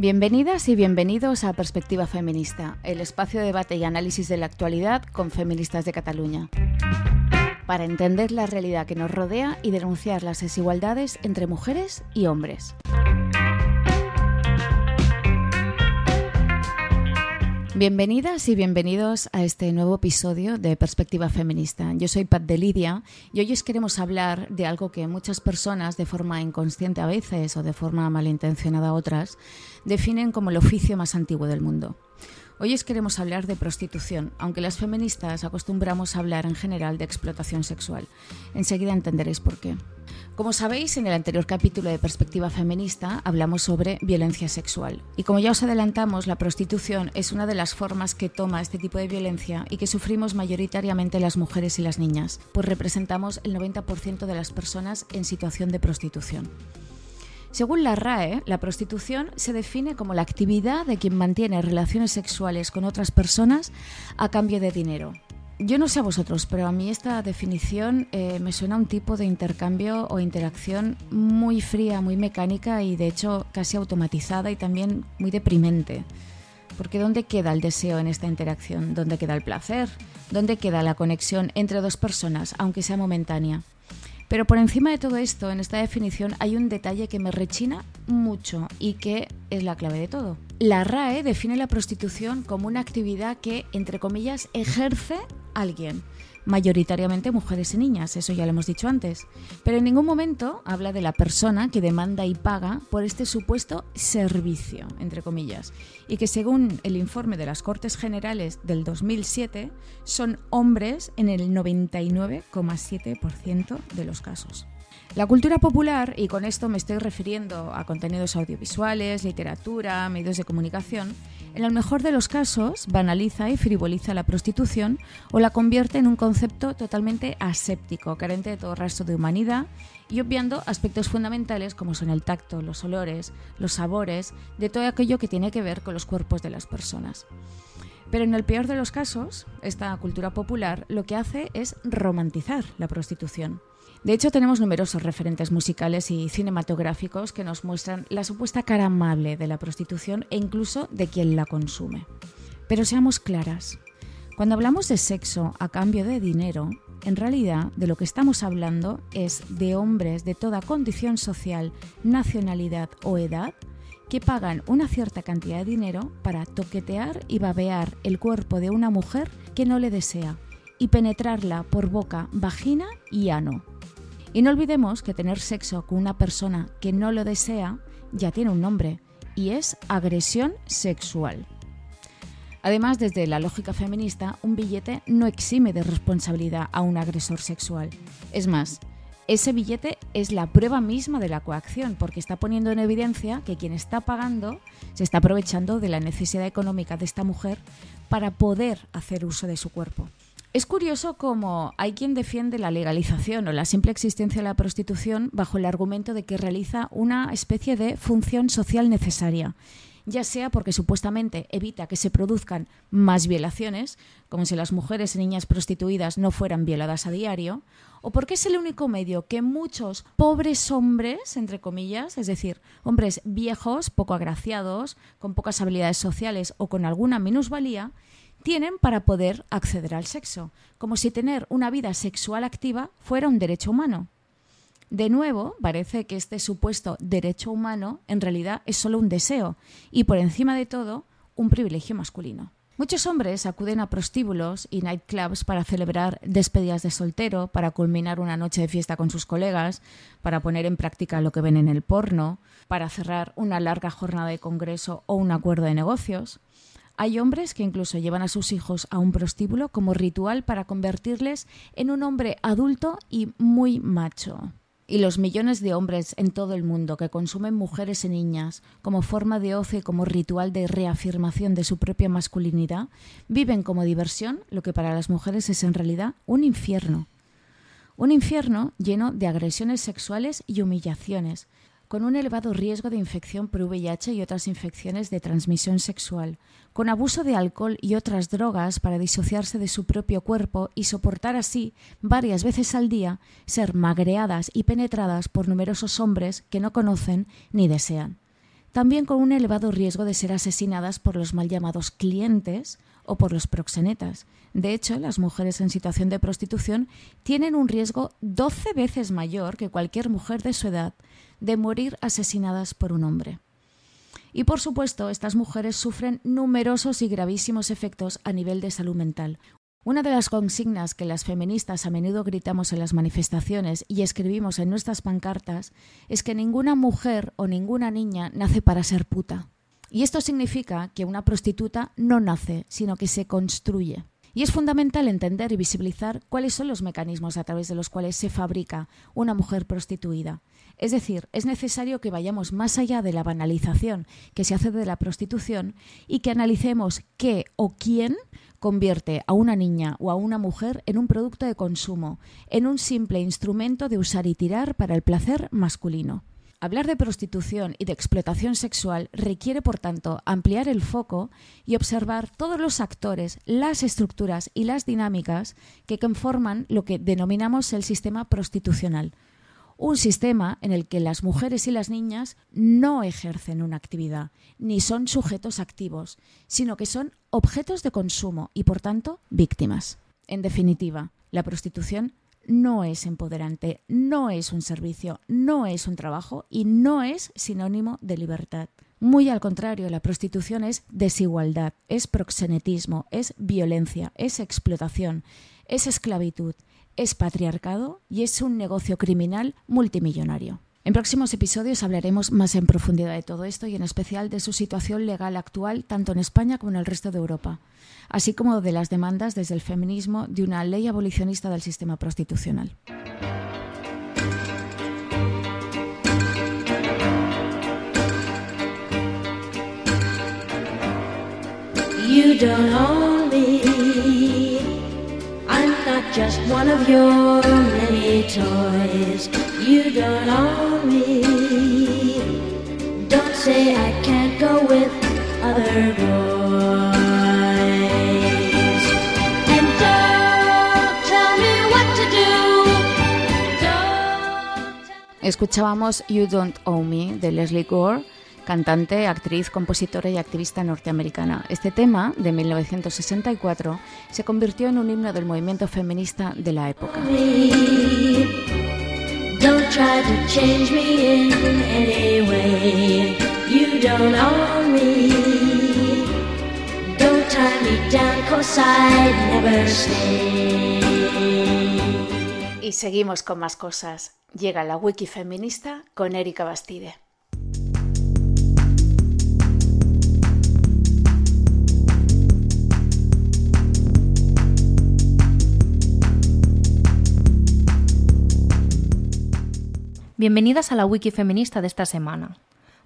Bienvenidas y bienvenidos a Perspectiva Feminista, el espacio de debate y análisis de la actualidad con feministas de Cataluña. Para entender la realidad que nos rodea y denunciar las desigualdades entre mujeres y hombres. Bienvenidas y bienvenidos a este nuevo episodio de Perspectiva Feminista. Yo soy Pat de Lidia y hoy os queremos hablar de algo que muchas personas, de forma inconsciente a veces o de forma malintencionada a otras, definen como el oficio más antiguo del mundo. Hoy os queremos hablar de prostitución, aunque las feministas acostumbramos a hablar en general de explotación sexual. Enseguida entenderéis por qué. Como sabéis, en el anterior capítulo de Perspectiva Feminista hablamos sobre violencia sexual. Y como ya os adelantamos, la prostitución es una de las formas que toma este tipo de violencia y que sufrimos mayoritariamente las mujeres y las niñas, pues representamos el 90% de las personas en situación de prostitución. Según la RAE, la prostitución se define como la actividad de quien mantiene relaciones sexuales con otras personas a cambio de dinero. Yo no sé a vosotros, pero a mí esta definición eh, me suena a un tipo de intercambio o interacción muy fría, muy mecánica y de hecho casi automatizada y también muy deprimente. Porque ¿dónde queda el deseo en esta interacción? ¿Dónde queda el placer? ¿Dónde queda la conexión entre dos personas, aunque sea momentánea? Pero por encima de todo esto, en esta definición hay un detalle que me rechina mucho y que es la clave de todo. La RAE define la prostitución como una actividad que, entre comillas, ejerce alguien mayoritariamente mujeres y niñas, eso ya lo hemos dicho antes. Pero en ningún momento habla de la persona que demanda y paga por este supuesto servicio, entre comillas, y que según el informe de las Cortes Generales del 2007 son hombres en el 99,7% de los casos. La cultura popular, y con esto me estoy refiriendo a contenidos audiovisuales, literatura, medios de comunicación, en el mejor de los casos banaliza y frivoliza la prostitución o la convierte en un concepto totalmente aséptico, carente de todo rastro de humanidad y obviando aspectos fundamentales como son el tacto, los olores, los sabores, de todo aquello que tiene que ver con los cuerpos de las personas. Pero en el peor de los casos, esta cultura popular lo que hace es romantizar la prostitución. De hecho, tenemos numerosos referentes musicales y cinematográficos que nos muestran la supuesta cara amable de la prostitución e incluso de quien la consume. Pero seamos claras, cuando hablamos de sexo a cambio de dinero, en realidad de lo que estamos hablando es de hombres de toda condición social, nacionalidad o edad que pagan una cierta cantidad de dinero para toquetear y babear el cuerpo de una mujer que no le desea y penetrarla por boca, vagina y ano. Y no olvidemos que tener sexo con una persona que no lo desea ya tiene un nombre y es agresión sexual. Además, desde la lógica feminista, un billete no exime de responsabilidad a un agresor sexual. Es más, ese billete es la prueba misma de la coacción, porque está poniendo en evidencia que quien está pagando se está aprovechando de la necesidad económica de esta mujer para poder hacer uso de su cuerpo. Es curioso cómo hay quien defiende la legalización o la simple existencia de la prostitución bajo el argumento de que realiza una especie de función social necesaria, ya sea porque supuestamente evita que se produzcan más violaciones, como si las mujeres y niñas prostituidas no fueran violadas a diario, o porque es el único medio que muchos pobres hombres, entre comillas, es decir, hombres viejos, poco agraciados, con pocas habilidades sociales o con alguna minusvalía, tienen para poder acceder al sexo, como si tener una vida sexual activa fuera un derecho humano. De nuevo, parece que este supuesto derecho humano en realidad es solo un deseo y, por encima de todo, un privilegio masculino. Muchos hombres acuden a prostíbulos y nightclubs para celebrar despedidas de soltero, para culminar una noche de fiesta con sus colegas, para poner en práctica lo que ven en el porno, para cerrar una larga jornada de congreso o un acuerdo de negocios. Hay hombres que incluso llevan a sus hijos a un prostíbulo como ritual para convertirles en un hombre adulto y muy macho. Y los millones de hombres en todo el mundo que consumen mujeres y niñas como forma de ocio y como ritual de reafirmación de su propia masculinidad, viven como diversión lo que para las mujeres es en realidad un infierno. Un infierno lleno de agresiones sexuales y humillaciones, con un elevado riesgo de infección por VIH y otras infecciones de transmisión sexual, con abuso de alcohol y otras drogas para disociarse de su propio cuerpo y soportar así, varias veces al día, ser magreadas y penetradas por numerosos hombres que no conocen ni desean. también con un elevado riesgo de ser asesinadas por los mal llamados clientes o por los proxenetas. De hecho, las mujeres en situación de prostitución tienen un riesgo 12 veces mayor que cualquier mujer de su edad de morir asesinadas por un hombre. Y por supuesto, estas mujeres sufren numerosos y gravísimos efectos a nivel de salud mental. Una de las consignas que las feministas a menudo gritamos en las manifestaciones y escribimos en nuestras pancartas es que ninguna mujer o ninguna niña nace para ser puta. Y esto significa que una prostituta no nace, sino que se construye. Y es fundamental entender y visibilizar cuáles son los mecanismos a través de los cuales se fabrica una mujer prostituida. Es decir, es necesario que vayamos más allá de la banalización que se hace de la prostitución y que analicemos qué o quién convierte a una niña o a una mujer en un producto de consumo, en un simple instrumento de usar y tirar para el placer masculino. Hablar de prostitución y de explotación sexual requiere, por tanto, ampliar el foco y observar todos los actores, las estructuras y las dinámicas que conforman lo que denominamos el sistema prostitucional. Un sistema en el que las mujeres y las niñas no ejercen una actividad, ni son sujetos activos, sino que son objetos de consumo y, por tanto, víctimas. En definitiva, la prostitución no es empoderante, no es un servicio, no es un trabajo y no es sinónimo de libertad. Muy al contrario, la prostitución es desigualdad, es proxenetismo, es violencia, es explotación, es esclavitud, es patriarcado y es un negocio criminal multimillonario. En próximos episodios hablaremos más en profundidad de todo esto y en especial de su situación legal actual tanto en España como en el resto de Europa, así como de las demandas desde el feminismo de una ley abolicionista del sistema prostitucional. Just one of your many toys. You don't own me. Don't say I can't go with other boys. And don't tell me what to do. Escuchábamos You Don't Owe Me de Leslie Gore cantante, actriz, compositora y activista norteamericana. Este tema, de 1964, se convirtió en un himno del movimiento feminista de la época. Y seguimos con más cosas. Llega la wiki feminista con Erika Bastide. Bienvenidas a la wiki feminista de esta semana.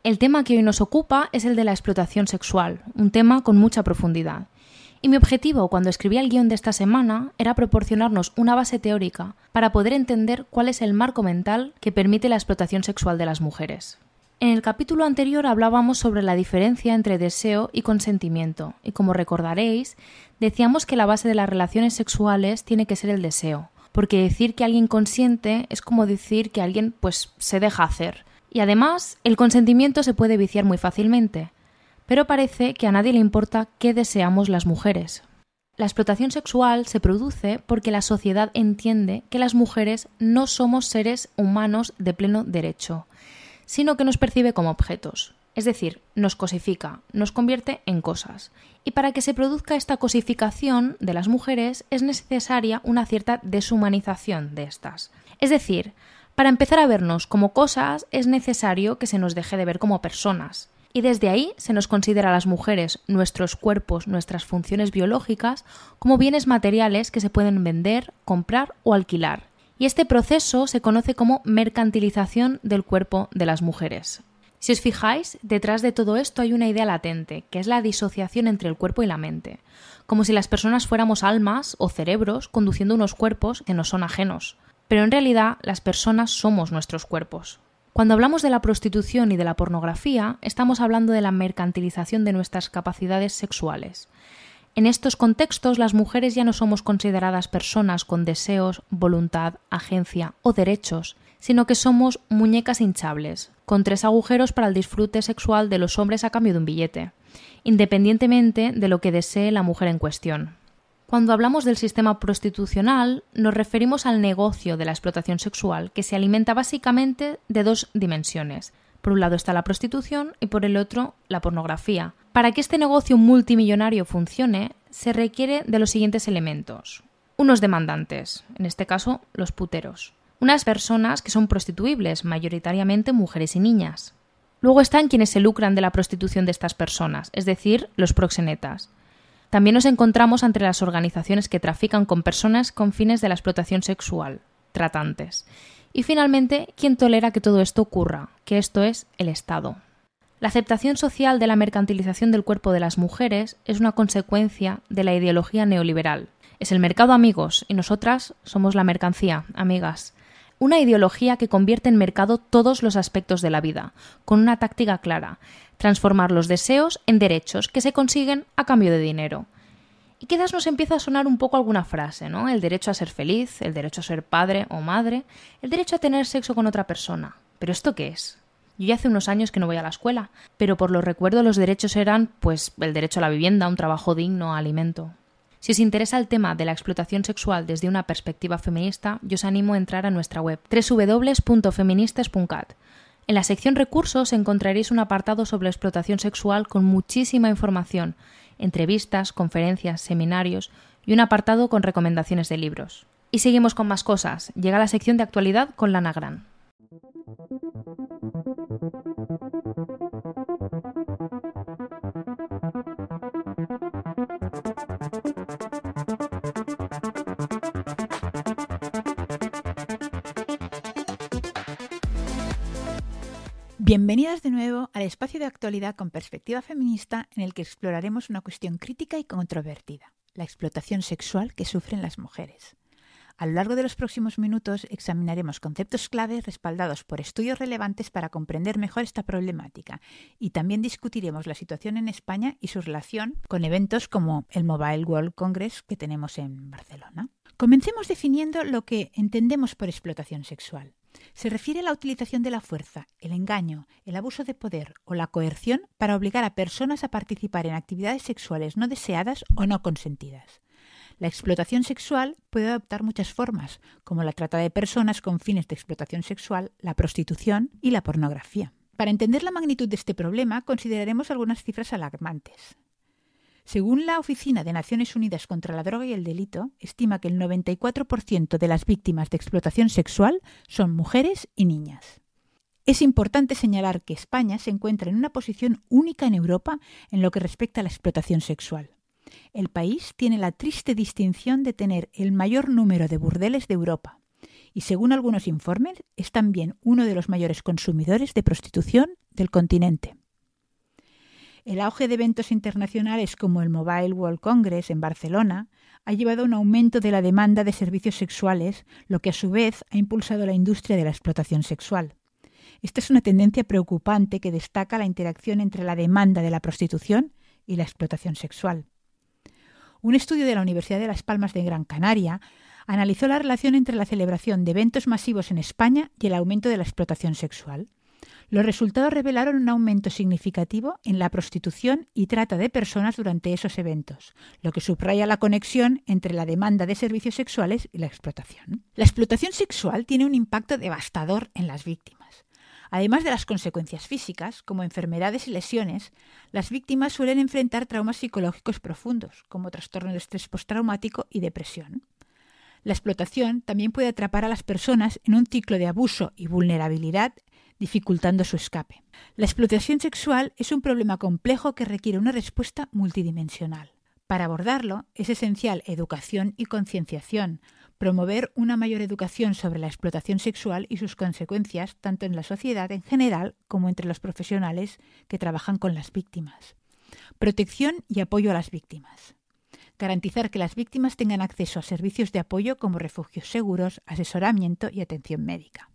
El tema que hoy nos ocupa es el de la explotación sexual, un tema con mucha profundidad. Y mi objetivo cuando escribí el guion de esta semana era proporcionarnos una base teórica para poder entender cuál es el marco mental que permite la explotación sexual de las mujeres. En el capítulo anterior hablábamos sobre la diferencia entre deseo y consentimiento, y como recordaréis, decíamos que la base de las relaciones sexuales tiene que ser el deseo, porque decir que alguien consiente es como decir que alguien pues se deja hacer. Y además, el consentimiento se puede viciar muy fácilmente, pero parece que a nadie le importa qué deseamos las mujeres. La explotación sexual se produce porque la sociedad entiende que las mujeres no somos seres humanos de pleno derecho, sino que nos percibe como objetos. Es decir, nos cosifica, nos convierte en cosas. Y para que se produzca esta cosificación de las mujeres es necesaria una cierta deshumanización de estas. Es decir, para empezar a vernos como cosas es necesario que se nos deje de ver como personas. Y desde ahí se nos considera a las mujeres, nuestros cuerpos, nuestras funciones biológicas, como bienes materiales que se pueden vender, comprar o alquilar. Y este proceso se conoce como mercantilización del cuerpo de las mujeres. Si os fijáis, detrás de todo esto hay una idea latente, que es la disociación entre el cuerpo y la mente, como si las personas fuéramos almas o cerebros conduciendo unos cuerpos que nos son ajenos. Pero en realidad las personas somos nuestros cuerpos. Cuando hablamos de la prostitución y de la pornografía, estamos hablando de la mercantilización de nuestras capacidades sexuales. En estos contextos las mujeres ya no somos consideradas personas con deseos, voluntad, agencia o derechos, sino que somos muñecas hinchables, con tres agujeros para el disfrute sexual de los hombres a cambio de un billete, independientemente de lo que desee la mujer en cuestión. Cuando hablamos del sistema prostitucional, nos referimos al negocio de la explotación sexual, que se alimenta básicamente de dos dimensiones. Por un lado está la prostitución y por el otro la pornografía. Para que este negocio multimillonario funcione, se requiere de los siguientes elementos. Unos demandantes, en este caso los puteros. Unas personas que son prostituibles, mayoritariamente mujeres y niñas. Luego están quienes se lucran de la prostitución de estas personas, es decir, los proxenetas. También nos encontramos entre las organizaciones que trafican con personas con fines de la explotación sexual, tratantes. Y finalmente, ¿quién tolera que todo esto ocurra? Que esto es el Estado. La aceptación social de la mercantilización del cuerpo de las mujeres es una consecuencia de la ideología neoliberal. Es el mercado amigos y nosotras somos la mercancía, amigas. Una ideología que convierte en mercado todos los aspectos de la vida, con una táctica clara, transformar los deseos en derechos que se consiguen a cambio de dinero. Y quizás nos empieza a sonar un poco alguna frase, ¿no? El derecho a ser feliz, el derecho a ser padre o madre, el derecho a tener sexo con otra persona. ¿Pero esto qué es? Yo ya hace unos años que no voy a la escuela, pero por lo recuerdo los derechos eran, pues, el derecho a la vivienda, un trabajo digno, alimento. Si os interesa el tema de la explotación sexual desde una perspectiva feminista, yo os animo a entrar a nuestra web www.feministas.cat. En la sección recursos encontraréis un apartado sobre explotación sexual con muchísima información, entrevistas, conferencias, seminarios y un apartado con recomendaciones de libros. Y seguimos con más cosas. Llega la sección de actualidad con Lana Gran. Bienvenidas de nuevo al espacio de actualidad con perspectiva feminista en el que exploraremos una cuestión crítica y controvertida, la explotación sexual que sufren las mujeres. A lo largo de los próximos minutos examinaremos conceptos claves respaldados por estudios relevantes para comprender mejor esta problemática y también discutiremos la situación en España y su relación con eventos como el Mobile World Congress que tenemos en Barcelona. Comencemos definiendo lo que entendemos por explotación sexual. Se refiere a la utilización de la fuerza, el engaño, el abuso de poder o la coerción para obligar a personas a participar en actividades sexuales no deseadas o no consentidas. La explotación sexual puede adoptar muchas formas, como la trata de personas con fines de explotación sexual, la prostitución y la pornografía. Para entender la magnitud de este problema, consideraremos algunas cifras alarmantes. Según la Oficina de Naciones Unidas contra la Droga y el Delito, estima que el 94% de las víctimas de explotación sexual son mujeres y niñas. Es importante señalar que España se encuentra en una posición única en Europa en lo que respecta a la explotación sexual. El país tiene la triste distinción de tener el mayor número de burdeles de Europa y, según algunos informes, es también uno de los mayores consumidores de prostitución del continente. El auge de eventos internacionales como el Mobile World Congress en Barcelona ha llevado a un aumento de la demanda de servicios sexuales, lo que a su vez ha impulsado la industria de la explotación sexual. Esta es una tendencia preocupante que destaca la interacción entre la demanda de la prostitución y la explotación sexual. Un estudio de la Universidad de Las Palmas de Gran Canaria analizó la relación entre la celebración de eventos masivos en España y el aumento de la explotación sexual. Los resultados revelaron un aumento significativo en la prostitución y trata de personas durante esos eventos, lo que subraya la conexión entre la demanda de servicios sexuales y la explotación. La explotación sexual tiene un impacto devastador en las víctimas. Además de las consecuencias físicas, como enfermedades y lesiones, las víctimas suelen enfrentar traumas psicológicos profundos, como trastorno de estrés postraumático y depresión. La explotación también puede atrapar a las personas en un ciclo de abuso y vulnerabilidad dificultando su escape. La explotación sexual es un problema complejo que requiere una respuesta multidimensional. Para abordarlo es esencial educación y concienciación, promover una mayor educación sobre la explotación sexual y sus consecuencias tanto en la sociedad en general como entre los profesionales que trabajan con las víctimas. Protección y apoyo a las víctimas. Garantizar que las víctimas tengan acceso a servicios de apoyo como refugios seguros, asesoramiento y atención médica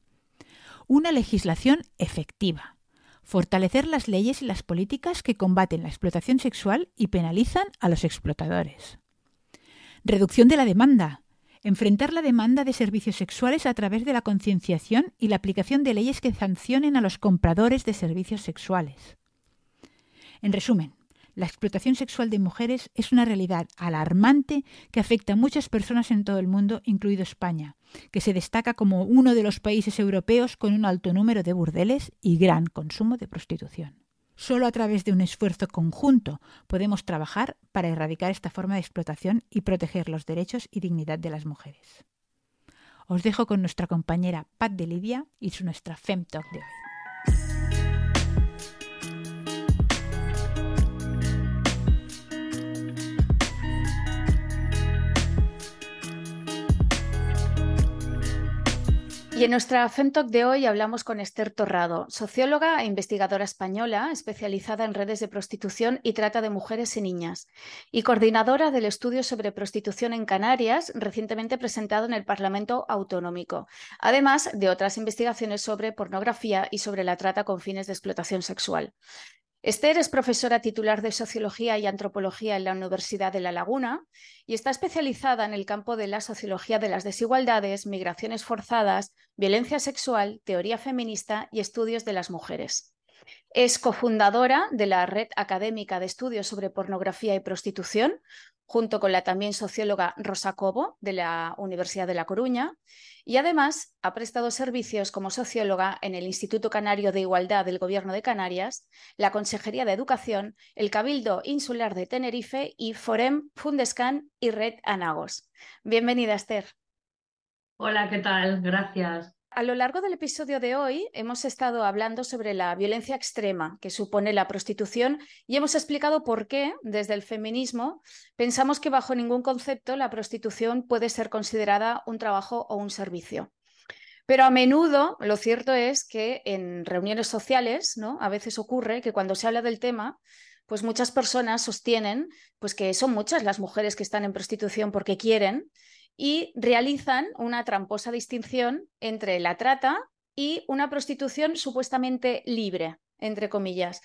una legislación efectiva, fortalecer las leyes y las políticas que combaten la explotación sexual y penalizan a los explotadores. Reducción de la demanda, Enfrentar la demanda de servicios sexuales a través de la concienciación y la aplicación de leyes que sancionen a los compradores de servicios sexuales. En resumen, la explotación sexual de mujeres es una realidad alarmante que afecta a muchas personas en todo el mundo, incluido España, que se destaca como uno de los países europeos con un alto número de burdeles y gran consumo de prostitución. Solo a través de un esfuerzo conjunto podemos trabajar para erradicar esta forma de explotación y proteger los derechos y dignidad de las mujeres. Os dejo con nuestra compañera Pat de Lidia y su nuestra FemTalk de hoy. Y en nuestra FemTalk de hoy hablamos con Esther Torrado, socióloga e investigadora española especializada en redes de prostitución y trata de mujeres y niñas, y coordinadora del estudio sobre prostitución en Canarias, recientemente presentado en el Parlamento Autonómico, además de otras investigaciones sobre pornografía y sobre la trata con fines de explotación sexual. Esther es profesora titular de Sociología y Antropología en la Universidad de La Laguna y está especializada en el campo de la sociología de las desigualdades, migraciones forzadas, violencia sexual, teoría feminista y estudios de las mujeres. Es cofundadora de la Red Académica de Estudios sobre Pornografía y Prostitución, junto con la también socióloga Rosa Cobo de la Universidad de La Coruña, y además ha prestado servicios como socióloga en el Instituto Canario de Igualdad del Gobierno de Canarias, la Consejería de Educación, el Cabildo Insular de Tenerife y Forem, Fundescan y Red Anagos. Bienvenida, Esther. Hola, ¿qué tal? Gracias. A lo largo del episodio de hoy hemos estado hablando sobre la violencia extrema que supone la prostitución y hemos explicado por qué, desde el feminismo, pensamos que bajo ningún concepto la prostitución puede ser considerada un trabajo o un servicio. Pero a menudo lo cierto es que en reuniones sociales, ¿no? A veces ocurre que cuando se habla del tema, pues muchas personas sostienen pues que son muchas las mujeres que están en prostitución porque quieren y realizan una tramposa distinción entre la trata y una prostitución supuestamente libre, entre comillas.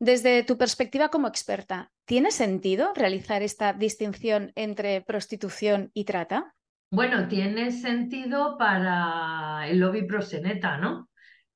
Desde tu perspectiva como experta, ¿tiene sentido realizar esta distinción entre prostitución y trata? Bueno, tiene sentido para el lobby proseneta, ¿no?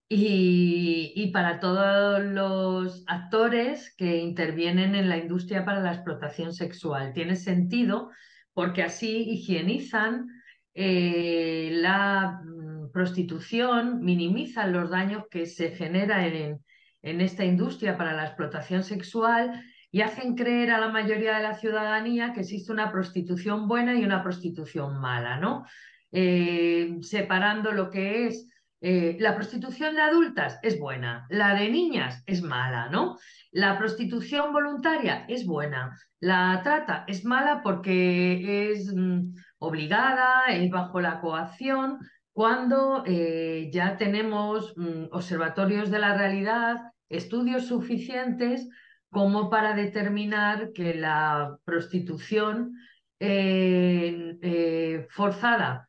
Y, y, para todos los actores que intervienen en la industria para la explotación sexual. Tiene sentido porque así higienizan eh, la mm, prostitución, minimizan los daños que se generan en, en esta industria para la explotación sexual y hacen creer a la mayoría de la ciudadanía que existe una prostitución buena y una prostitución mala, ¿no? Eh, separando lo que es eh, la prostitución de adultas es buena, la de niñas es mala, ¿no? La prostitución voluntaria es buena, la trata es mala porque es mm, obligada, es bajo la coacción, cuando eh, ya tenemos mm, observatorios de la realidad, estudios suficientes como para determinar que la prostitución eh, forzada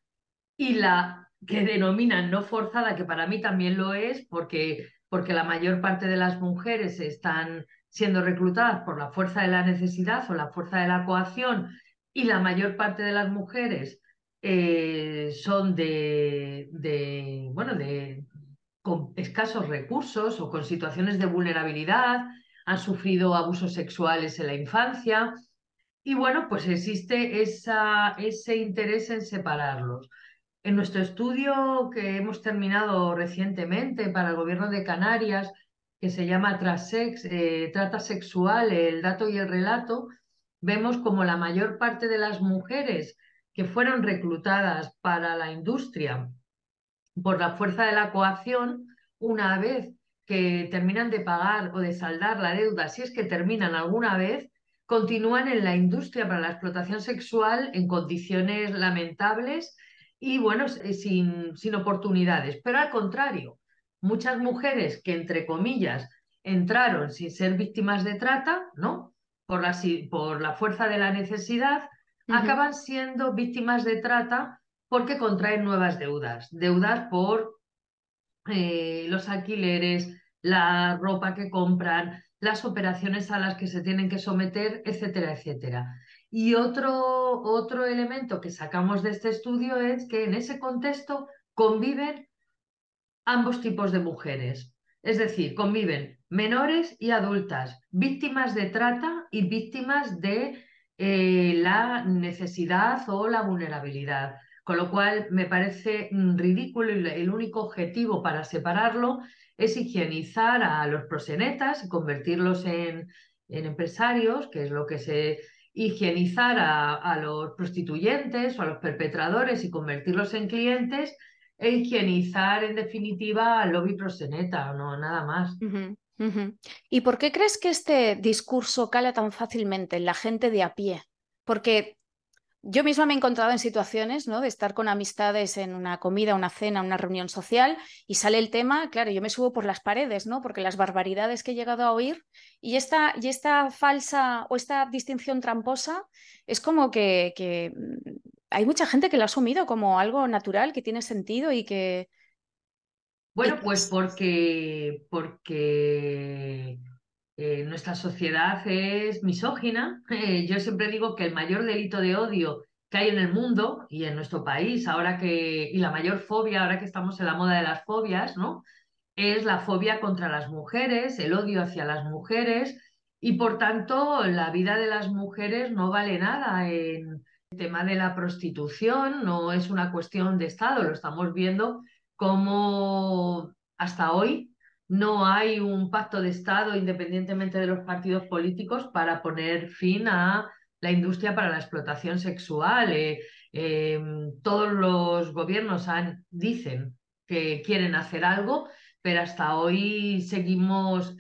y la que denominan no forzada, que para mí también lo es, porque, porque la mayor parte de las mujeres están siendo reclutadas por la fuerza de la necesidad o la fuerza de la coacción, y la mayor parte de las mujeres eh, son de, de, bueno, de, con escasos recursos o con situaciones de vulnerabilidad, han sufrido abusos sexuales en la infancia, y bueno, pues existe esa, ese interés en separarlos. En nuestro estudio que hemos terminado recientemente para el Gobierno de Canarias, que se llama Trasex, eh, Trata Sexual, el dato y el relato, vemos como la mayor parte de las mujeres que fueron reclutadas para la industria por la fuerza de la coacción, una vez que terminan de pagar o de saldar la deuda, si es que terminan alguna vez, continúan en la industria para la explotación sexual en condiciones lamentables y bueno, eh, sin, sin oportunidades. Pero al contrario, muchas mujeres que, entre comillas, entraron sin ser víctimas de trata, ¿no? Por la, por la fuerza de la necesidad, acaban siendo víctimas de trata porque contraen nuevas deudas. Deudas por eh, los alquileres, la ropa que compran, las operaciones a las que se tienen que someter, etcétera, etcétera. Y otro, otro elemento que sacamos de este estudio es que en ese contexto conviven ambos tipos de mujeres. Es decir, conviven menores y adultas, víctimas de trata y víctimas de eh, la necesidad o la vulnerabilidad. Con lo cual me parece mm, ridículo y el único objetivo para separarlo es higienizar a los prosenetas y convertirlos en, empresarios, que es lo que se higienizar a, los prostituyentes o a los perpetradores y convertirlos en clientes e higienizar en definitiva al lobby proseneta, no nada más. ¿Y por qué crees que este discurso cala tan fácilmente en la gente de a pie? Porque yo misma me he encontrado en situaciones ¿no? de estar con amistades en una comida, una cena, una reunión social y sale el tema, claro, yo me subo por las paredes, ¿no? porque las barbaridades que he llegado a oír y esta, y esta falsa o esta distinción tramposa es como que, que mm, hay mucha gente que lo ha asumido como algo natural, que tiene sentido y que... Bueno, pues porque, porque eh, nuestra sociedad es misógina. Eh, yo siempre digo que el mayor delito de odio que hay en el mundo y en nuestro país, ahora que, y la mayor fobia, ahora que estamos en la moda de las fobias, ¿no? Es la fobia contra las mujeres, el odio hacia las mujeres, y por tanto la vida de las mujeres no vale nada. En el tema de la prostitución no es una cuestión de Estado, lo estamos viendo como hasta hoy no hay un pacto de Estado, independientemente de los partidos políticos, para poner fin a la industria para la explotación sexual. Eh, em, todos los gobiernos dicen que quieren hacer algo, pero hasta hoy seguimos,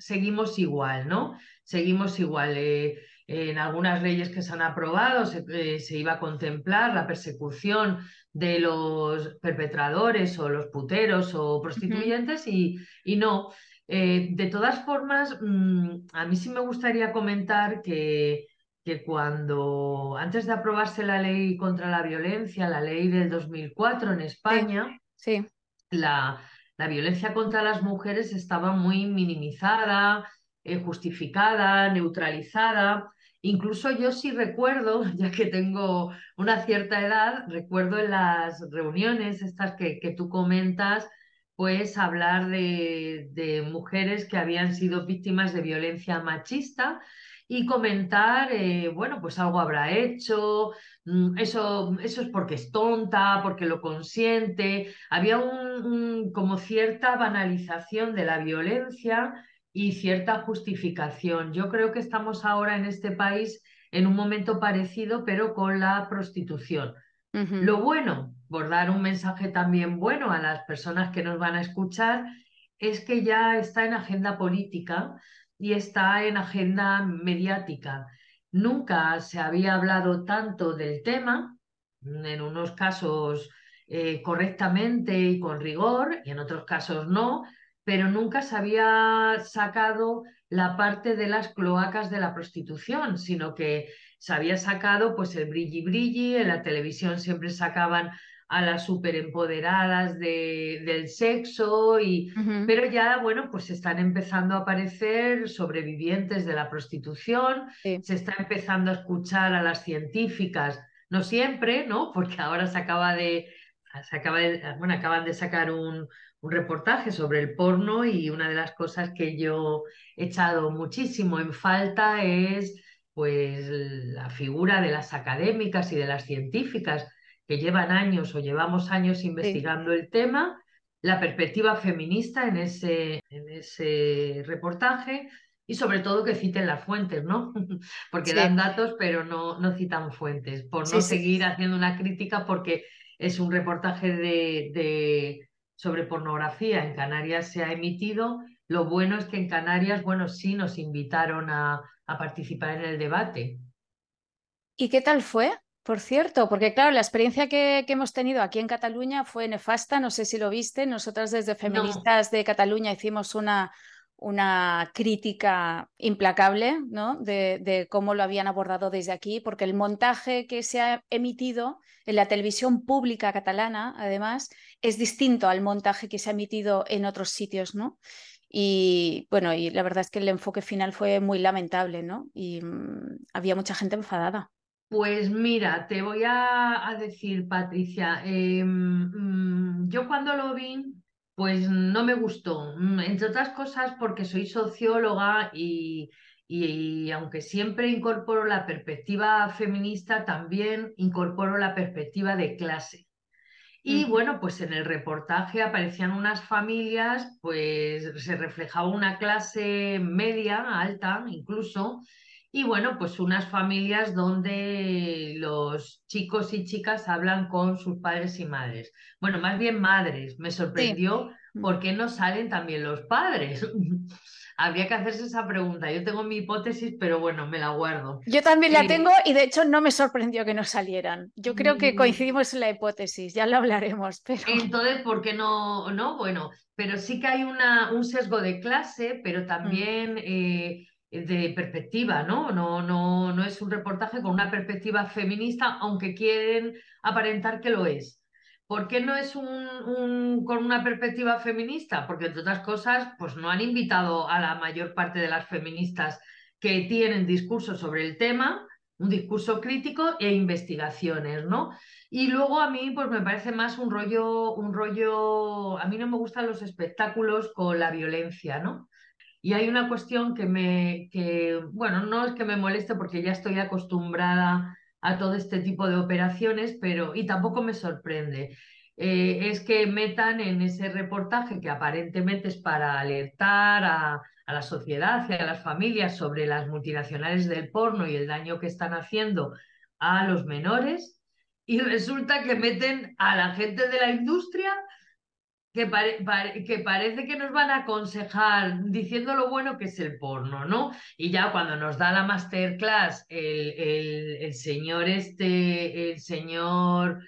igual, ¿no? Seguimos igual. Eh, en algunas leyes que se han aprobado se, eh, se, iba a contemplar la persecución de los perpetradores o los puteros o prostituyentes y, y, no. Eh, de todas formas, mm, a mí sí me gustaría comentar que, que cuando antes de aprobarse la ley contra la violencia, la ley del 2004 en España, sí, La, la, violencia contra las mujeres estaba muy minimizada, eh, justificada, neutralizada. Incluso yo sí recuerdo, ya que tengo una cierta edad, recuerdo en las reuniones estas que, que tú comentas, pues hablar de, mujeres que habían sido víctimas de violencia machista y comentar, eh, bueno, pues algo habrá hecho, mm, eso, eso es porque es tonta, porque lo consiente. Había un, como cierta banalización de la violencia y cierta justificación. Yo creo que estamos ahora en este país en un momento parecido, pero con la prostitución. Lo bueno, por dar un mensaje también bueno a las personas que nos van a escuchar, es que ya está en agenda política y está en agenda mediática. Nunca se había hablado tanto del tema, en unos casos eh, correctamente y con rigor, y en otros casos no, pero nunca se había sacado la parte de las cloacas de la prostitución, sino que se había sacado pues el brilli brilli, en la televisión siempre sacaban a las superempoderadas de, del sexo, y, pero ya, bueno, pues están empezando a aparecer sobrevivientes de la prostitución, se está empezando a escuchar a las científicas, no siempre, ¿no? Porque ahora se acaba de, se acaba bueno, acaban de sacar un, un reportaje sobre el porno y una de las cosas que yo he echado muchísimo en falta es pues la figura de las académicas y de las científicas que llevan años o llevamos años investigando el tema, la perspectiva feminista en ese, en ese reportaje y sobre todo que citen las fuentes, ¿no? Porque dan datos pero no, no citan fuentes, por no seguir haciendo una crítica porque es un reportaje de sobre pornografía en Canarias se ha emitido. Lo bueno es que en Canarias, bueno, sí nos invitaron a, participar en el debate. ¿Y qué tal fue? Por cierto, porque claro, la experiencia que, hemos tenido aquí en Cataluña fue nefasta, no sé si lo viste, nosotras desde Feministas de Cataluña hicimos una, una crítica implacable ¿no? de, cómo lo habían abordado desde aquí, porque el montaje que se ha emitido en la televisión pública catalana, además, es distinto al montaje que se ha emitido en otros sitios, ¿no? Y bueno, y la verdad es que el enfoque final fue muy lamentable, ¿no? Y mm, había mucha gente enfadada. Pues mira, te voy a, decir, Patricia, em, mm, yo cuando lo vi, pues no me gustó, mm, entre otras cosas porque soy socióloga y, y, aunque siempre incorporo la perspectiva feminista, también incorporo la perspectiva de clase. Y bueno, pues en el reportaje aparecían unas familias, pues se reflejaba una clase media, alta incluso, y bueno, pues unas familias donde los chicos y chicas hablan con sus padres y madres. Bueno, más bien madres. Me sorprendió por qué no salen también los padres. Habría que hacerse esa pregunta. Yo tengo mi hipótesis, pero bueno, me la guardo. Yo también la eh, tengo y de hecho no me sorprendió que no salieran. Yo creo que mm. coincidimos en la hipótesis, ya lo hablaremos. Pero... Entonces, ¿por qué no? No, bueno, pero sí que hay una, un sesgo de clase, pero mm. también... Eh, de perspectiva, ¿no? No, no, no es un reportaje con una perspectiva feminista, aunque quieren aparentar que lo es. ¿Por qué no es un, con una perspectiva feminista? Porque, entre otras cosas, pues no han invitado a la mayor parte de las feministas que tienen discursos sobre el tema, un discurso crítico e investigaciones, ¿no? Y luego a mí, pues me parece más un rollo, un rollo, a mí no me gustan los espectáculos con la violencia, ¿no? Y hay una cuestión que me, que, bueno, no es que me moleste porque ya estoy acostumbrada a todo este tipo de operaciones, pero, y tampoco me sorprende. Eh, es que metan en ese reportaje que aparentemente es para alertar a, a la sociedad y a las familias sobre las multinacionales del porno y el daño que están haciendo a los menores, y resulta que meten a la gente de la industria que, que, parece que nos van a aconsejar diciendo lo bueno que es el porno, ¿no? Y ya cuando nos da la masterclass el, el, señor este, el señor,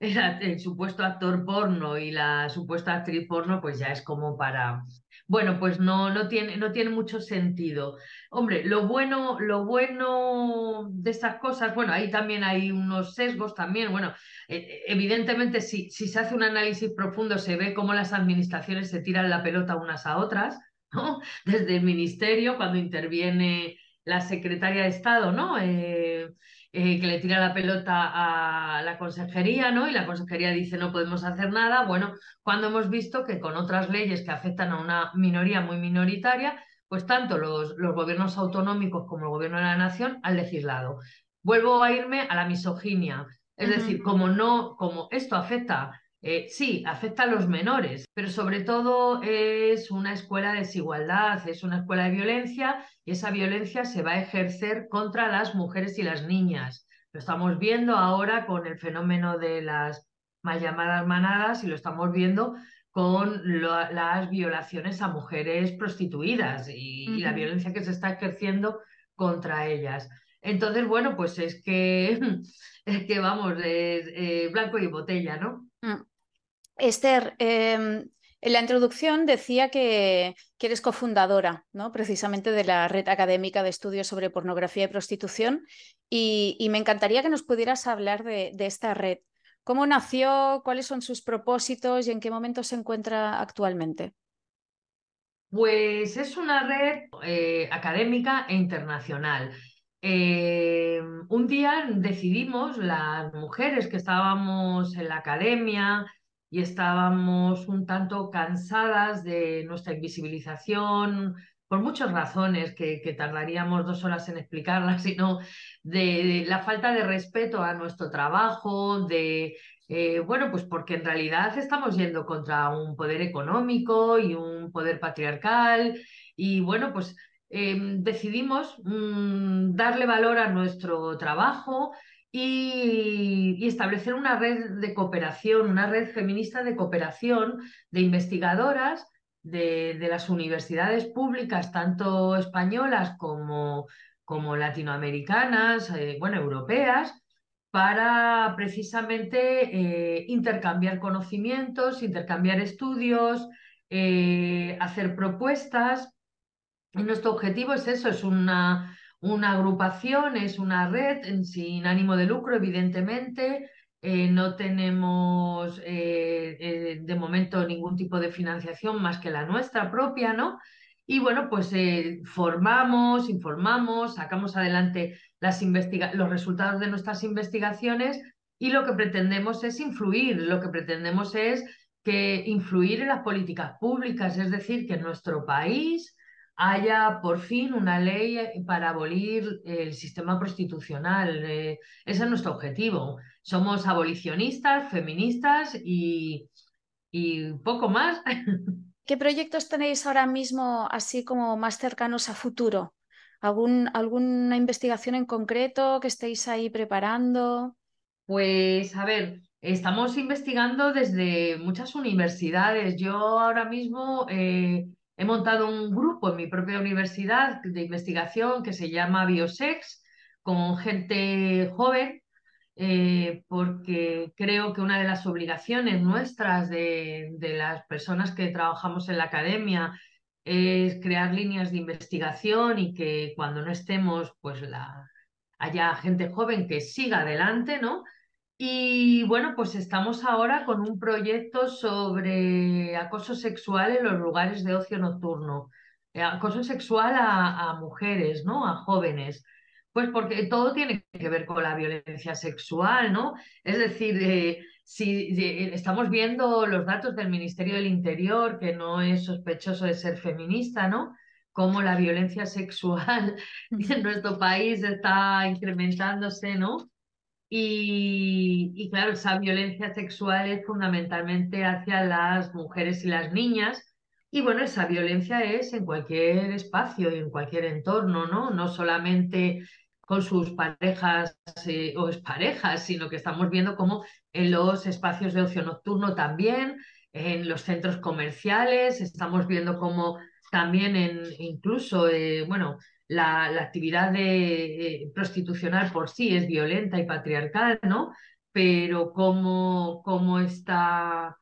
el, el, supuesto actor porno y la supuesta actriz porno, pues ya es como para, bueno, pues no, no, tiene, no tiene mucho sentido. Hombre, lo bueno, lo bueno de estas cosas, bueno, ahí también hay unos sesgos también, bueno, e, evidentemente si, si se hace un análisis profundo se ve cómo las administraciones se tiran la pelota unas a otras, ¿no? Desde el ministerio, cuando interviene la secretaria de Estado, ¿no? Eh, eh, que le tira la pelota a la consejería, ¿no? Y la consejería dice no podemos hacer nada. Bueno, cuando hemos visto que con otras leyes que afectan a una minoría muy minoritaria, pues tanto los, los gobiernos autonómicos como el gobierno de la nación han legislado. Vuelvo a irme a la misoginia. Es decir, como no, como esto afecta eh, sí, afecta a los menores, pero sobre todo es una escuela de desigualdad, es una escuela de violencia y esa violencia se va a ejercer contra las mujeres y las niñas. Lo estamos viendo ahora con el fenómeno de las mal llamadas manadas y lo estamos viendo con las violaciones a mujeres prostituidas y, la violencia que se está ejerciendo contra ellas. Entonces, bueno, pues es que, es que vamos, es, eh, blanco y botella, ¿no? Esther, em, en la introducción decía que, eres cofundadora, ¿no? precisamente de la red académica de estudios sobre pornografía y prostitución, y, me encantaría que nos pudieras hablar de, esta red. ¿Cómo nació? ¿Cuáles son sus propósitos y en qué momento se encuentra actualmente? Pues es una red eh, académica e internacional. Em, un día decidimos, las mujeres que estábamos en la academia, y estábamos un tanto cansadas de nuestra invisibilización por muchas razones que, tardaríamos dos horas en explicarlas, sino de, la falta de respeto a nuestro trabajo, de, eh, bueno, pues porque en realidad estamos yendo contra un poder económico y un poder patriarcal y bueno, pues em, decidimos mm, darle valor a nuestro trabajo y, establecer una red de cooperación, una red feminista de cooperación de investigadoras de, las universidades públicas, tanto españolas como, como latinoamericanas, eh, bueno, europeas, para precisamente eh, intercambiar conocimientos, intercambiar estudios, eh, hacer propuestas. Nuestro objetivo es eso, es una, una agrupación es una red sin ánimo de lucro, evidentemente. Eh, no tenemos eh, eh, de momento ningún tipo de financiación más que la nuestra propia, ¿no? Y bueno, pues formamos, informamos, sacamos adelante las los resultados de nuestras investigaciones y lo que pretendemos es influir, lo que pretendemos es que influir en las políticas públicas, es decir, que nuestro país haya por fin una ley para abolir el sistema prostitucional. Eh, ese es nuestro objetivo. Somos abolicionistas, feministas y, y poco más. ¿Qué proyectos tenéis ahora mismo así como más cercanos a futuro? ¿Algún, ¿Alguna investigación en concreto que estéis ahí preparando? Pues a ver, estamos investigando desde muchas universidades. Yo ahora mismo eh, he montado un grupo en mi propia universidad de investigación que se llama Biosex, con gente joven eh, porque creo que una de las obligaciones nuestras de, las personas que trabajamos en la academia es crear líneas de investigación y que cuando no estemos, pues la, haya gente joven que siga adelante, ¿no? Y bueno, pues estamos ahora con un proyecto sobre acoso sexual en los lugares de ocio nocturno, eh, acoso sexual a, a mujeres, ¿no? A jóvenes. Pues porque todo tiene que ver con la violencia sexual, ¿no? Es decir, eh, si estamos viendo los datos del Ministerio del Interior, que no es sospechoso de ser feminista, ¿no? Cómo la violencia sexual en nuestro país está incrementándose, ¿no? Y, claro, esa violencia sexual es fundamentalmente hacia las mujeres y las niñas. Y bueno, esa violencia es en cualquier espacio y en cualquier entorno, ¿no? No solamente con sus parejas eh, o parejas, sino que estamos viendo cómo en los espacios de ocio nocturno también, en los centros comerciales, estamos viendo cómo también en incluso, eh, bueno, la, actividad de, eh, prostitucional por sí es violenta y patriarcal, ¿no? Pero cómo, cómo está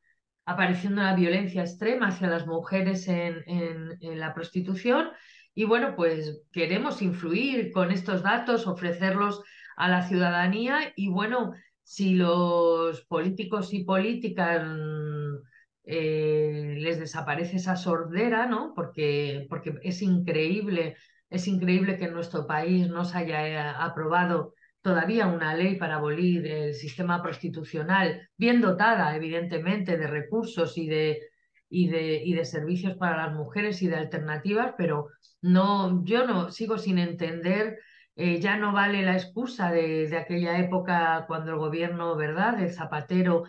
apareciendo la violencia extrema hacia las mujeres en, en la prostitución y bueno, pues queremos influir con estos datos, ofrecerlos a la ciudadanía y bueno, si los políticos y políticas eh, les desaparece esa sordera, ¿no? Porque, porque es increíble, es increíble que en nuestro país no se haya eh, aprobado todavía una ley para abolir el sistema prostitucional, bien dotada, evidentemente, de recursos y de, y de, y de servicios para las mujeres y de alternativas, pero no, yo no sigo sin entender, eh, ya no vale la excusa de, de, aquella época cuando el gobierno, ¿verdad?, de Zapatero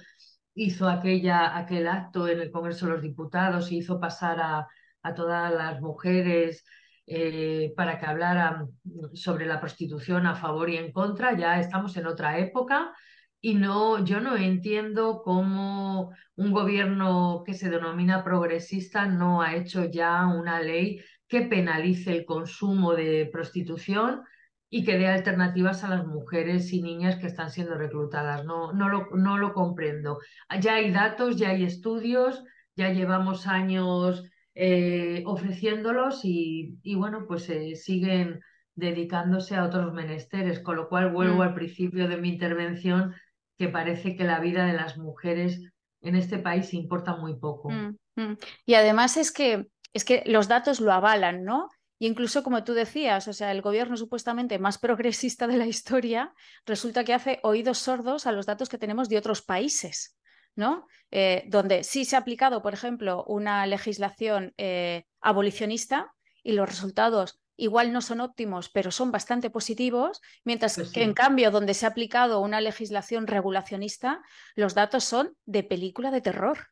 hizo aquella, aquel acto en el Congreso de los Diputados y hizo pasar a, a todas las mujeres eh, para que hablaran sobre la prostitución a favor y en contra. Ya estamos en otra época y no, yo no entiendo cómo un gobierno que se denomina progresista no ha hecho ya una ley que penalice el consumo de prostitución y que dé alternativas a las mujeres y niñas que están siendo reclutadas. No, no, lo, no lo comprendo. Ya hay datos, ya hay estudios, ya llevamos años eh, ofreciéndolos y, y, bueno, pues eh, siguen dedicándose a otros menesteres, con lo cual vuelvo mm. al principio de mi intervención, que parece que la vida de las mujeres en este país importa muy poco. Mm, mm. Y además es que es que los datos lo avalan, ¿no? Y incluso como tú decías, o sea, el gobierno supuestamente más progresista de la historia resulta que hace oídos sordos a los datos que tenemos de otros países, ¿no? Eh, donde sí se ha aplicado, por ejemplo, una legislación eh, abolicionista y los resultados igual no son óptimos, pero son bastante positivos, mientras que en cambio donde se ha aplicado una legislación regulacionista, los datos son de película de terror.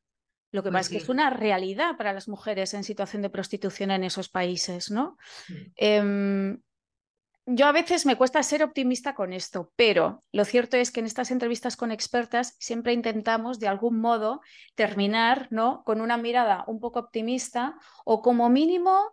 Lo que pasa es que es una realidad para las mujeres en situación de prostitución en esos países, ¿no? Em, yo a veces me cuesta ser optimista con esto, pero lo cierto es que en estas entrevistas con expertas siempre intentamos de algún modo terminar ¿no? con una mirada un poco optimista o como mínimo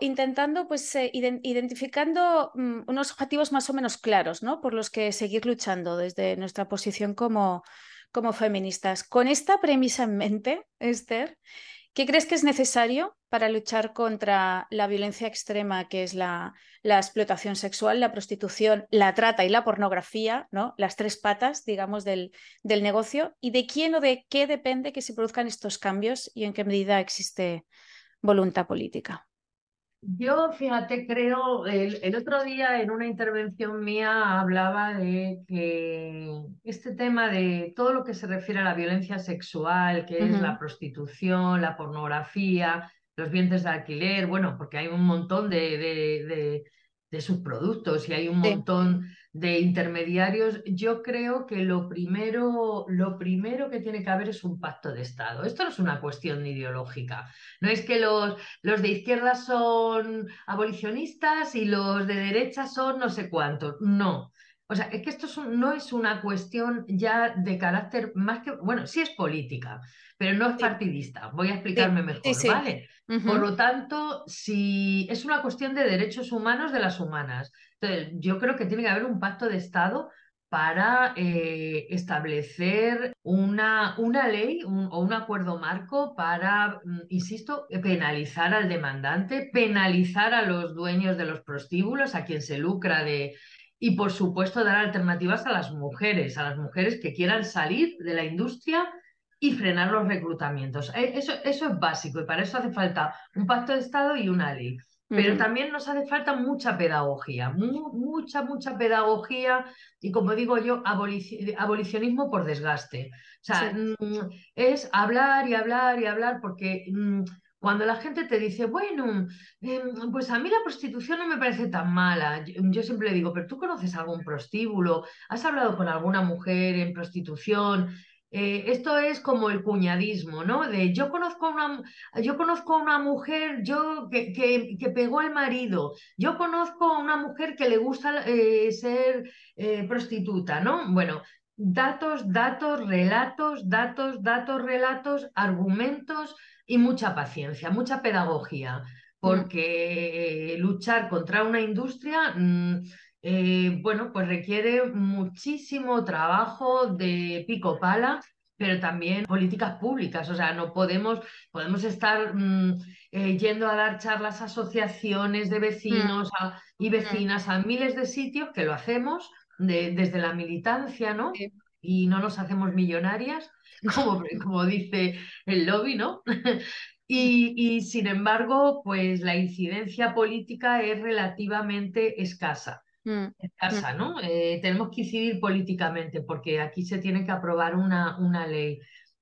intentando pues eh, identificando mm, unos objetivos más o menos claros ¿no? por los que seguir luchando desde nuestra posición como, como feministas. Con esta premisa en mente, Esther, ¿qué crees que es necesario para luchar contra la violencia extrema que es la, explotación sexual, la prostitución, la trata y la pornografía, ¿no? las tres patas, digamos, del, del negocio? ¿Y de quién o de qué depende que se produzcan estos cambios y en qué medida existe voluntad política? Yo, fíjate, creo, el, otro día en una intervención mía hablaba de que este tema de todo lo que se refiere a la violencia sexual, que es la prostitución, la pornografía, los vientres de alquiler, bueno, porque hay un montón de, de subproductos y hay un montón de intermediarios, yo creo que lo primero, lo primero que tiene que haber es un pacto de Estado. Esto no es una cuestión ideológica. No es que los, los de izquierda son abolicionistas y los de derecha son no sé cuántos. No. O sea, es que esto no es una cuestión ya de carácter más que, bueno, sí es política, pero no es partidista. Voy a explicarme mejor, ¿vale? Por lo tanto, si es una cuestión de derechos humanos de las humanas. Entonces, yo creo que tiene que haber un pacto de Estado para eh, establecer una, una ley o un acuerdo marco para, mm, insisto, penalizar al demandante, penalizar a los dueños de los prostíbulos, a quien se lucra de, y por supuesto dar alternativas a las mujeres, a las mujeres que quieran salir de la industria y frenar los reclutamientos. Eh, eso, eso es básico y para eso hace falta un pacto de Estado y una ley. Pero también nos hace falta mucha pedagogía, mucha, mucha pedagogía y como digo yo, abolicionismo por desgaste. O sea, mm, es hablar y hablar y hablar porque mm, cuando la gente te dice, bueno, em, pues a mí la prostitución no me parece tan mala, yo, siempre le digo, pero tú conoces algún prostíbulo, has hablado con alguna mujer en prostitución, eh, esto es como el cuñadismo, ¿no? De yo conozco una, yo conozco una mujer yo, que, que, pegó al marido, yo conozco a una mujer que le gusta eh, ser eh, prostituta, ¿no? Bueno, datos, datos, relatos, datos, datos, relatos, argumentos y mucha paciencia, mucha pedagogía, mm. porque luchar contra una industria, mm, eh, bueno, pues requiere muchísimo trabajo de pico pala, pero también políticas públicas. O sea, no podemos, podemos estar mm, eh, yendo a dar charlas a asociaciones de vecinos y vecinas a miles de sitios, que lo hacemos desde la militancia, ¿no? Y no nos hacemos millonarias, como, como dice el lobby, ¿no? y, sin embargo, pues la incidencia política es relativamente escasa. Mm, escasa, mm. ¿no? Eh, tenemos que incidir políticamente porque aquí se tiene que aprobar una, una ley.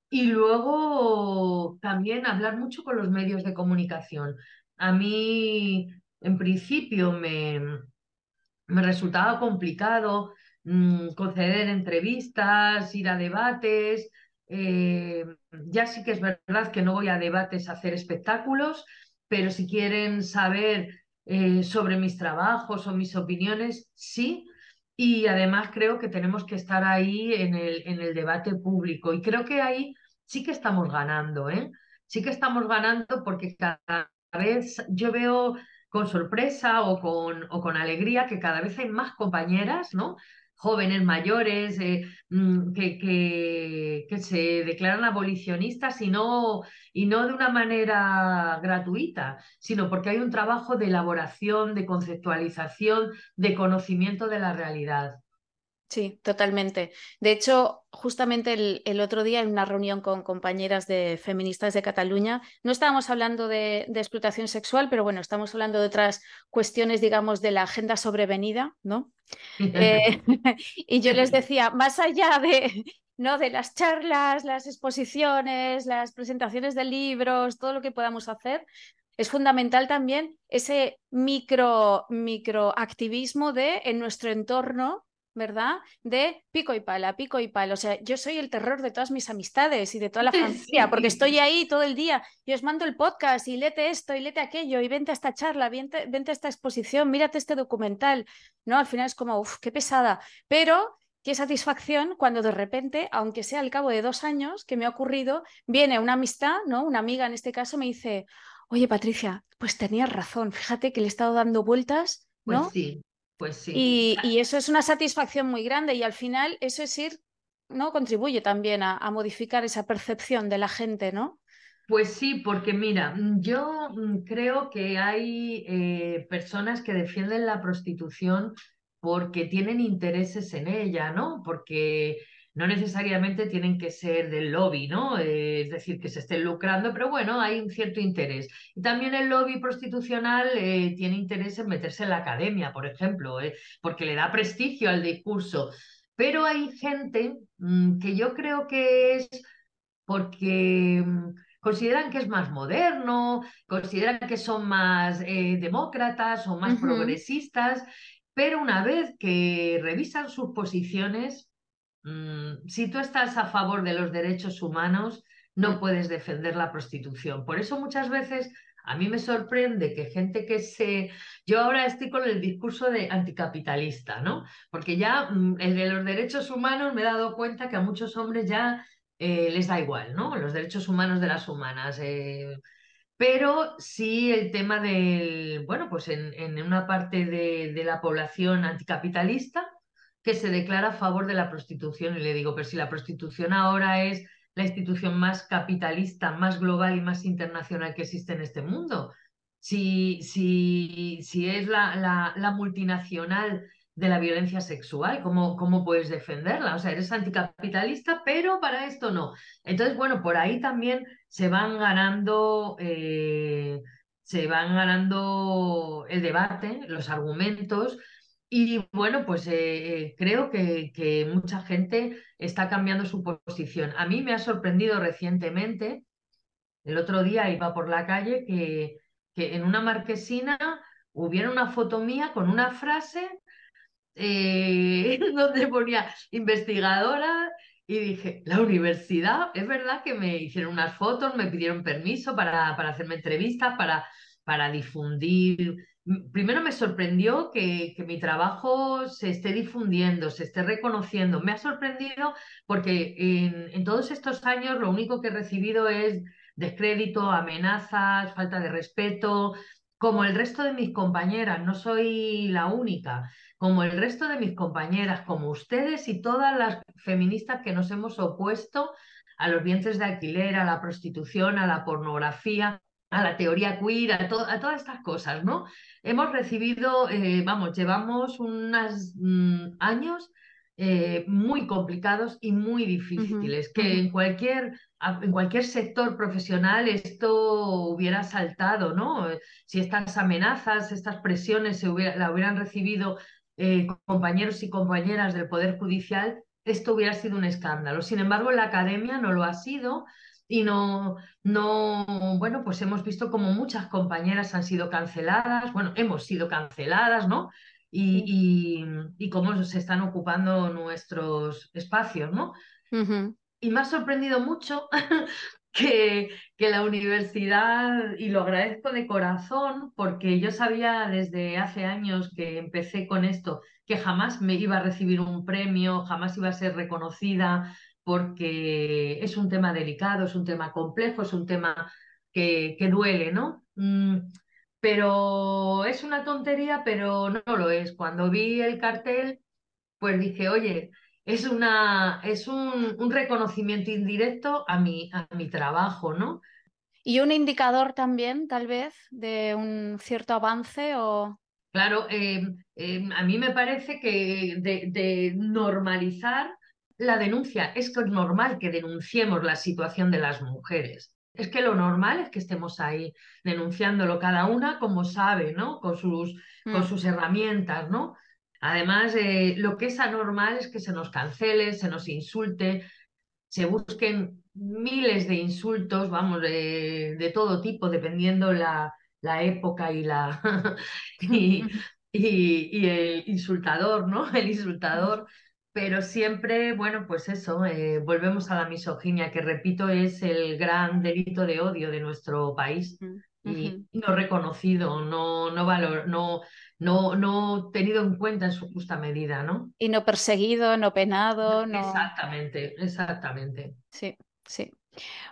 Y luego también hablar mucho con los medios de comunicación. A mí, en principio, me, me resultaba complicado mm, conceder entrevistas, ir a debates, eh, ya sí que es verdad que no voy a debates a hacer espectáculos, pero si quieren saber eh, sobre mis trabajos o mis opiniones, sí. Y además creo que tenemos que estar ahí en el, en el debate público. Y creo que ahí sí que estamos ganando, ¿eh? Sí que estamos ganando porque cada vez yo veo con sorpresa o con, o con alegría que cada vez hay más compañeras, ¿no? jóvenes mayores eh, mm, que, que, se declaran abolicionistas y no, y no de una manera gratuita, sino porque hay un trabajo de elaboración, de conceptualización, de conocimiento de la realidad. Sí, totalmente. De hecho, justamente el, otro día en una reunión con compañeras de feministas de Cataluña, no estábamos hablando de, explotación sexual, pero bueno, estamos hablando de otras cuestiones, digamos, de la agenda sobrevenida, ¿no? Eh, y yo les decía, más allá de, ¿no? de las charlas, las exposiciones, las presentaciones de libros, todo lo que podamos hacer, es fundamental también ese micro, microactivismo de en nuestro entorno ¿verdad? De pico y pala, pico y pala. O sea, yo soy el terror de todas mis amistades y de toda la familia, porque estoy ahí todo el día y os mando el podcast y lete esto y lete aquello y vente a esta charla, vente, vente a esta exposición, mírate este documental. No, al final es como, uff, qué pesada. Pero qué satisfacción cuando de repente, aunque sea al cabo de dos años que me ha ocurrido, viene una amistad, ¿no? Una amiga en este caso me dice, oye Patricia, pues tenías razón, fíjate que le he estado dando vueltas, ¿no? Pues sí. Pues sí. Y, eso es una satisfacción muy grande y al final eso es ir, ¿no? Contribuye también a, modificar esa percepción de la gente, ¿no? Pues sí, porque mira, yo mm, creo que hay eh, personas que defienden la prostitución porque tienen intereses en ella, ¿no? Porque no necesariamente tienen que ser del lobby, ¿no? Eh, es decir, que se estén lucrando, pero bueno, hay un cierto interés. Y también el lobby prostitucional eh, tiene interés en meterse en la academia, por ejemplo, eh, porque le da prestigio al discurso. Pero hay gente mm, que yo creo que es porque mm, consideran que es más moderno, consideran que son más demócratas o más progresistas, pero una vez que revisan sus posiciones, Mm, si tú estás a favor de los derechos humanos, no mm. puedes defender la prostitución. Por eso muchas veces a mí me sorprende que gente que se... Yo ahora estoy con el discurso de anticapitalista, ¿no? Porque ya mm, el de los derechos humanos me he dado cuenta que a muchos hombres ya eh, les da igual, ¿no? Los derechos humanos de las humanas. Eh, pero sí el tema del, bueno, pues en, una parte de la población anticapitalista, que se declara a favor de la prostitución. Y le digo, pero si la prostitución ahora es la institución más capitalista, más global y más internacional que existe en este mundo. Si, si, si es la, la, multinacional de la violencia sexual, ¿cómo, ¿cómo puedes defenderla? O sea, eres anticapitalista, pero para esto no. Entonces, bueno, por ahí también se van ganando, eh, se van ganando el debate, los argumentos, y bueno, pues eh, eh, creo que, mucha gente está cambiando su posición. A mí me ha sorprendido recientemente, el otro día iba por la calle, que, que en una marquesina hubiera una foto mía con una frase eh, donde ponía investigadora y dije, la universidad, es verdad que me hicieron unas fotos, me pidieron permiso para, para hacerme entrevistas, para, para difundir primero me sorprendió que, mi trabajo se esté difundiendo, se esté reconociendo. Me ha sorprendido porque en, todos estos años lo único que he recibido es descrédito, amenazas, falta de respeto, como el resto de mis compañeras, no soy la única, como el resto de mis compañeras, como ustedes y todas las feministas que nos hemos opuesto a los vientres de alquiler, a la prostitución, a la pornografía, a la teoría queer, a, a todas estas cosas, ¿no? Hemos recibido, eh, vamos, llevamos unos mm, años eh, muy complicados y muy difíciles, que en, cualquier, en cualquier sector profesional esto hubiera saltado, ¿no? Si estas amenazas, estas presiones se la hubieran recibido eh, compañeros y compañeras del Poder Judicial, esto hubiera sido un escándalo. Sin embargo, la academia no lo ha sido y no, no, bueno, pues hemos visto como muchas compañeras han sido canceladas, bueno, hemos sido canceladas, ¿no? Y, y, cómo se están ocupando nuestros espacios, ¿no? Y me ha sorprendido mucho que, que la universidad, y lo agradezco de corazón, porque yo sabía desde hace años que empecé con esto, que jamás me iba a recibir un premio, jamás iba a ser reconocida, porque es un tema delicado, es un tema complejo, es un tema que, duele, ¿no? Mm, pero es una tontería, pero no lo es. Cuando vi el cartel, pues dije, oye, es, una, es un, reconocimiento indirecto a mi, a mi trabajo, ¿no? ¿Y un indicador también, tal vez, de un cierto avance o...? Claro, eh, eh, a mí me parece que de normalizar la denuncia, es que es normal que denunciemos la situación de las mujeres. Es que lo normal es que estemos ahí denunciándolo cada una como sabe, ¿no? Con sus, con mm. sus herramientas, ¿no? Además, eh, lo que es anormal es que se nos cancele, se nos insulte, se busquen miles de insultos, vamos, de, todo tipo, dependiendo la, la época y la y, y, el insultador, ¿no? El insultador pero siempre, bueno, pues eso, eh, volvemos a la misoginia, que repito, es el gran delito de odio de nuestro país y no reconocido, no, no, valor, no, no, no tenido en cuenta en su justa medida, ¿no? Y no perseguido, no penado. No... Exactamente, exactamente. Sí, sí.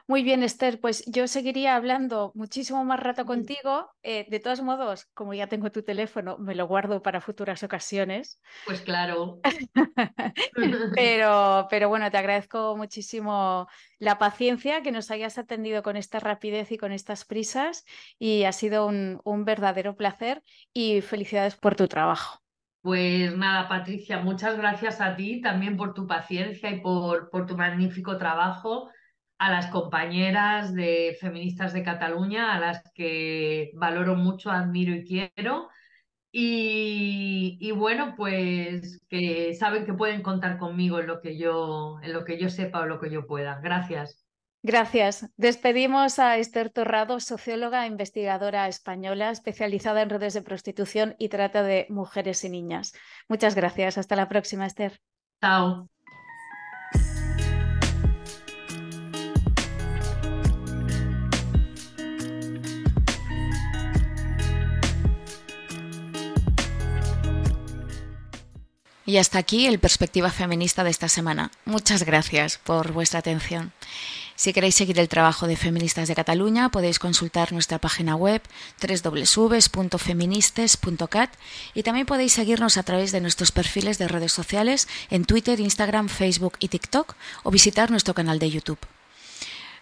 Muy bien, Esther, pues yo seguiría hablando muchísimo más rato contigo. Eh, de todos modos, como ya tengo tu teléfono, me lo guardo para futuras ocasiones. Pues claro. pero, pero bueno, te agradezco muchísimo la paciencia que nos hayas atendido con esta rapidez y con estas prisas y ha sido un verdadero placer y felicidades por tu trabajo. Pues nada, Patricia, muchas gracias a ti también por tu paciencia y por, por tu magnífico trabajo, a las compañeras de feministas de Cataluña, a las que valoro mucho, admiro y quiero. Y, y, bueno, pues que saben que pueden contar conmigo en lo que yo, en lo que yo sepa o lo que yo pueda. Gracias. Gracias. Despedimos a Esther Torrado, socióloga e investigadora española especializada en redes de prostitución y trata de mujeres y niñas. Muchas gracias. Hasta la próxima, Esther. Chao. Y hasta aquí el Perspectiva Feminista de esta semana. Muchas gracias por vuestra atención. Si queréis seguir el trabajo de Feministas de Cataluña, podéis consultar nuestra página web www.feministes.cat y también podéis seguirnos a través de nuestros perfiles de redes sociales en Twitter, Instagram, Facebook y TikTok o visitar nuestro canal de YouTube.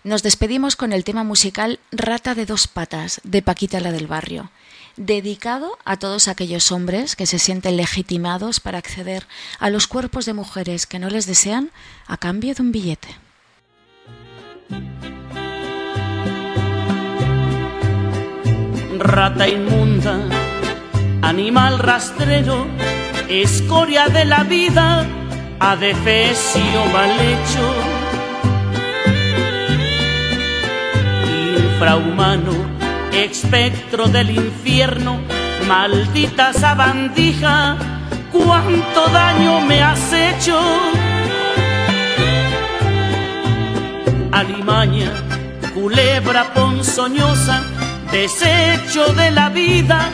Nos despedimos con el tema musical Rata de dos patas de Paquita la del Barrio dedicado a todos aquellos hombres que se sienten legitimados para acceder a los cuerpos de mujeres que no les desean a cambio de un billete. Rata inmunda, animal rastrero, escoria de la vida, adefesio mal hecho, infrahumano espectro del infierno, maldita sabandija, cuánto daño me has hecho. Alimaña, culebra ponzoñosa, desecho de la vida,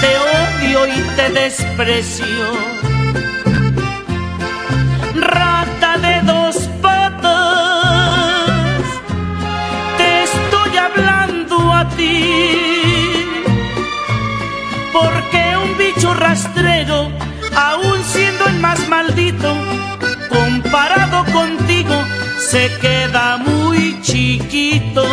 te odio y te desprecio. Aún siendo el más maldito, comparado contigo, se queda muy chiquito.